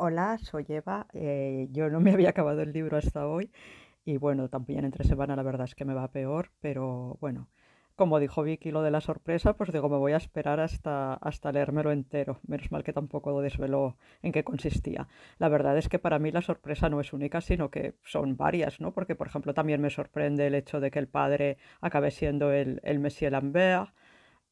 Hola, soy Eva. Eh, yo no me había acabado el libro hasta hoy y bueno, también entre semana la verdad es que me va peor, pero bueno, como dijo Vicky lo de la sorpresa, pues digo, me voy a esperar hasta, hasta leérmelo entero. Menos mal que tampoco desveló en qué consistía. La verdad es que para mí la sorpresa no es única, sino que son varias, ¿no? Porque, por ejemplo, también me sorprende el hecho de que el padre acabe siendo el, el Monsieur Lambert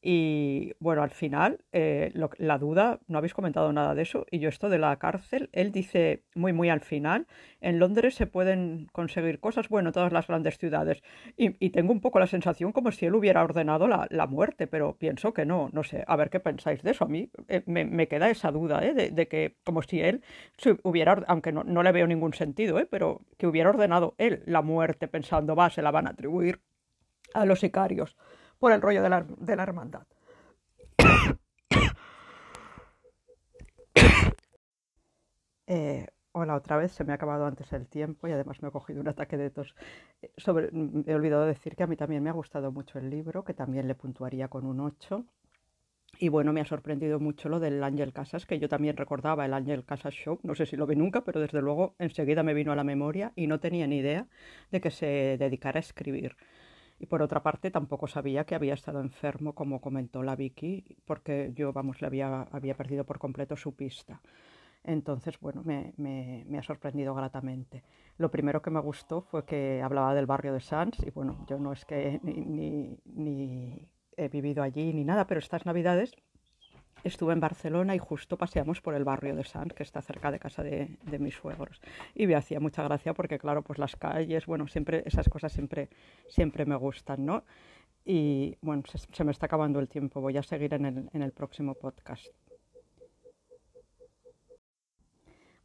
y bueno, al final, eh, la duda, no habéis comentado nada de eso, y yo esto de la cárcel, él dice muy, muy al final, en Londres se pueden conseguir cosas, bueno, todas las grandes ciudades, y, tengo un poco la sensación como si él hubiera ordenado la, la, muerte, pero pienso que no, no sé, a ver qué pensáis de eso, a mí eh, me, me, queda esa duda, ¿eh? de, de, que como si él hubiera, aunque no, no le veo ningún sentido, ¿eh? pero que hubiera ordenado él la muerte pensando, va, se la van a atribuir a los sicarios por el rollo de la, de la hermandad. Eh, hola, otra vez, se me ha acabado antes el tiempo y además me he cogido un ataque de tos. Eh, sobre, he olvidado decir que a mí también me ha gustado mucho el libro, que también le puntuaría con un 8. Y bueno, me ha sorprendido mucho lo del Ángel Casas, que yo también recordaba el Ángel Casas Show. No sé si lo vi nunca, pero desde luego enseguida me vino a la memoria y no tenía ni idea de que se dedicara a escribir. Y por otra parte, tampoco sabía que había estado enfermo, como comentó la Vicky, porque yo, vamos, le había, perdido por completo su pista. Entonces, bueno, me, ha sorprendido gratamente. Lo primero que me gustó fue que hablaba del barrio de Sanz, y bueno, yo no es que ni he vivido allí ni nada, pero estas navidades estuve en Barcelona y justo paseamos por el barrio de Sants, que está cerca de casa de, de, mis suegros. Y me hacía mucha gracia porque, claro, pues las calles, bueno, siempre esas cosas siempre, siempre me gustan, ¿no? Y bueno, se, se me está acabando el tiempo, voy a seguir en el, en el próximo podcast.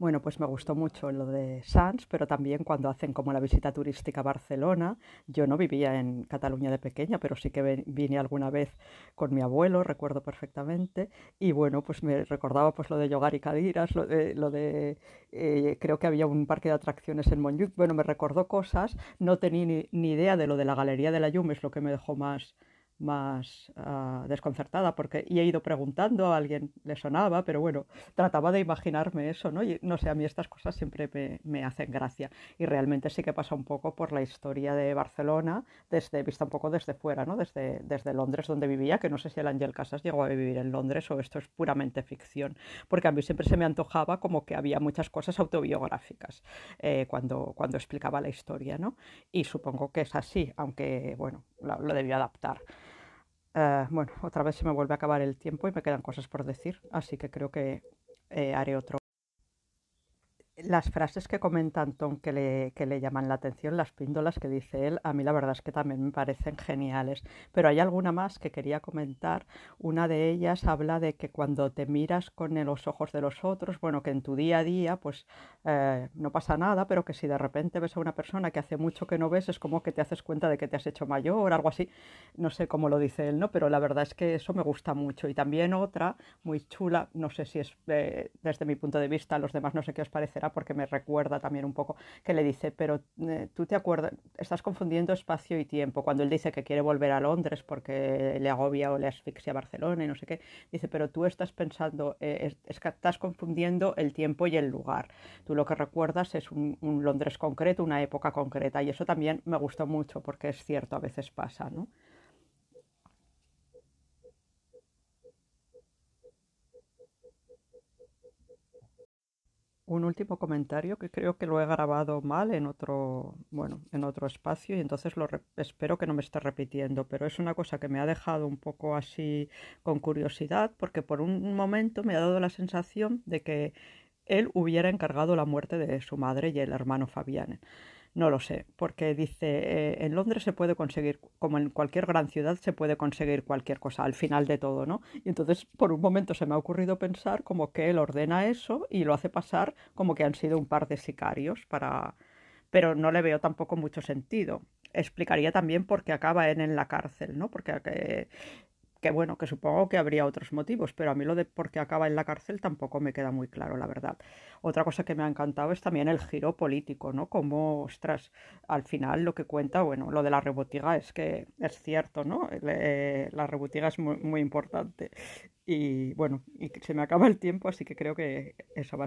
Bueno, pues me gustó mucho lo de Sants, pero también cuando hacen como la visita turística a Barcelona. Yo no vivía en Cataluña de pequeña, pero sí que vine alguna vez con mi abuelo, recuerdo perfectamente. Y bueno, pues me recordaba pues lo de Yogar y Cadiras, lo de, lo de eh, creo que había un parque de atracciones en Montjuic. Bueno, me recordó cosas, no tenía ni, ni idea de lo de la Galería de la Yum, es lo que me dejó más, más uh, desconcertada porque y he ido preguntando a alguien le sonaba pero bueno trataba de imaginarme eso no y no sé a mí estas cosas siempre me, me, hacen gracia. Y realmente sí que pasa un poco por la historia de Barcelona desde vista un poco desde fuera no desde, desde Londres donde vivía que no sé si el Ángel Casas llegó a vivir en Londres o esto es puramente ficción porque a mí siempre se me antojaba como que había muchas cosas autobiográficas eh, cuando cuando explicaba la historia no y supongo que es así aunque bueno lo, lo debió adaptar Uh, bueno, otra vez se me vuelve a acabar el tiempo y me quedan cosas por decir, así que creo que eh, haré otro las frases que comenta Antón que le, que le llaman la atención, las píndolas que dice él, a mí la verdad es que también me parecen geniales. Pero hay alguna más que quería comentar. Una de ellas habla de que cuando te miras con los ojos de los otros, bueno, que en tu día a día pues eh, no pasa nada, pero que si de repente ves a una persona que hace mucho que no ves, es como que te haces cuenta de que te has hecho mayor, algo así. No sé cómo lo dice él, ¿no? Pero la verdad es que eso me gusta mucho. Y también otra muy chula, no sé si es eh, desde mi punto de vista, los demás no sé qué os porque me recuerda también un poco, que le dice, pero eh, tú te acuerdas, estás confundiendo espacio y tiempo. Cuando él dice que quiere volver a Londres porque le agobia o le asfixia Barcelona y no sé qué, dice, pero tú estás pensando, eh, estás confundiendo el tiempo y el lugar. Tú lo que recuerdas es un, un Londres concreto, una época concreta y eso también me gustó mucho porque es cierto, a veces pasa, ¿no? Un último comentario que creo que lo he grabado mal en otro, bueno, en otro espacio y entonces lo espero que no me esté repitiendo, pero es una cosa que me ha dejado un poco así con curiosidad porque por un momento me ha dado la sensación de que él hubiera encargado la muerte de su madre y el hermano Fabián. No lo sé, porque dice, eh, en Londres se puede conseguir, como en cualquier gran ciudad, se puede conseguir cualquier cosa al final de todo, ¿no? Y entonces, por un momento se me ha ocurrido pensar como que él ordena eso y lo hace pasar como que han sido un par de sicarios para... Pero no le veo tampoco mucho sentido. Explicaría también por qué acaba en, en la cárcel, ¿no? Porque eh, que bueno, que supongo que habría otros motivos, pero a mí lo de por qué acaba en la cárcel tampoco me queda muy claro, la verdad. Otra cosa que me ha encantado es también el giro político, ¿no? Como, ostras, al final lo que cuenta, bueno, lo de la rebotiga es que es cierto, ¿no? La rebotiga es muy, muy importante. Y bueno, y se me acaba el tiempo, así que creo que eso va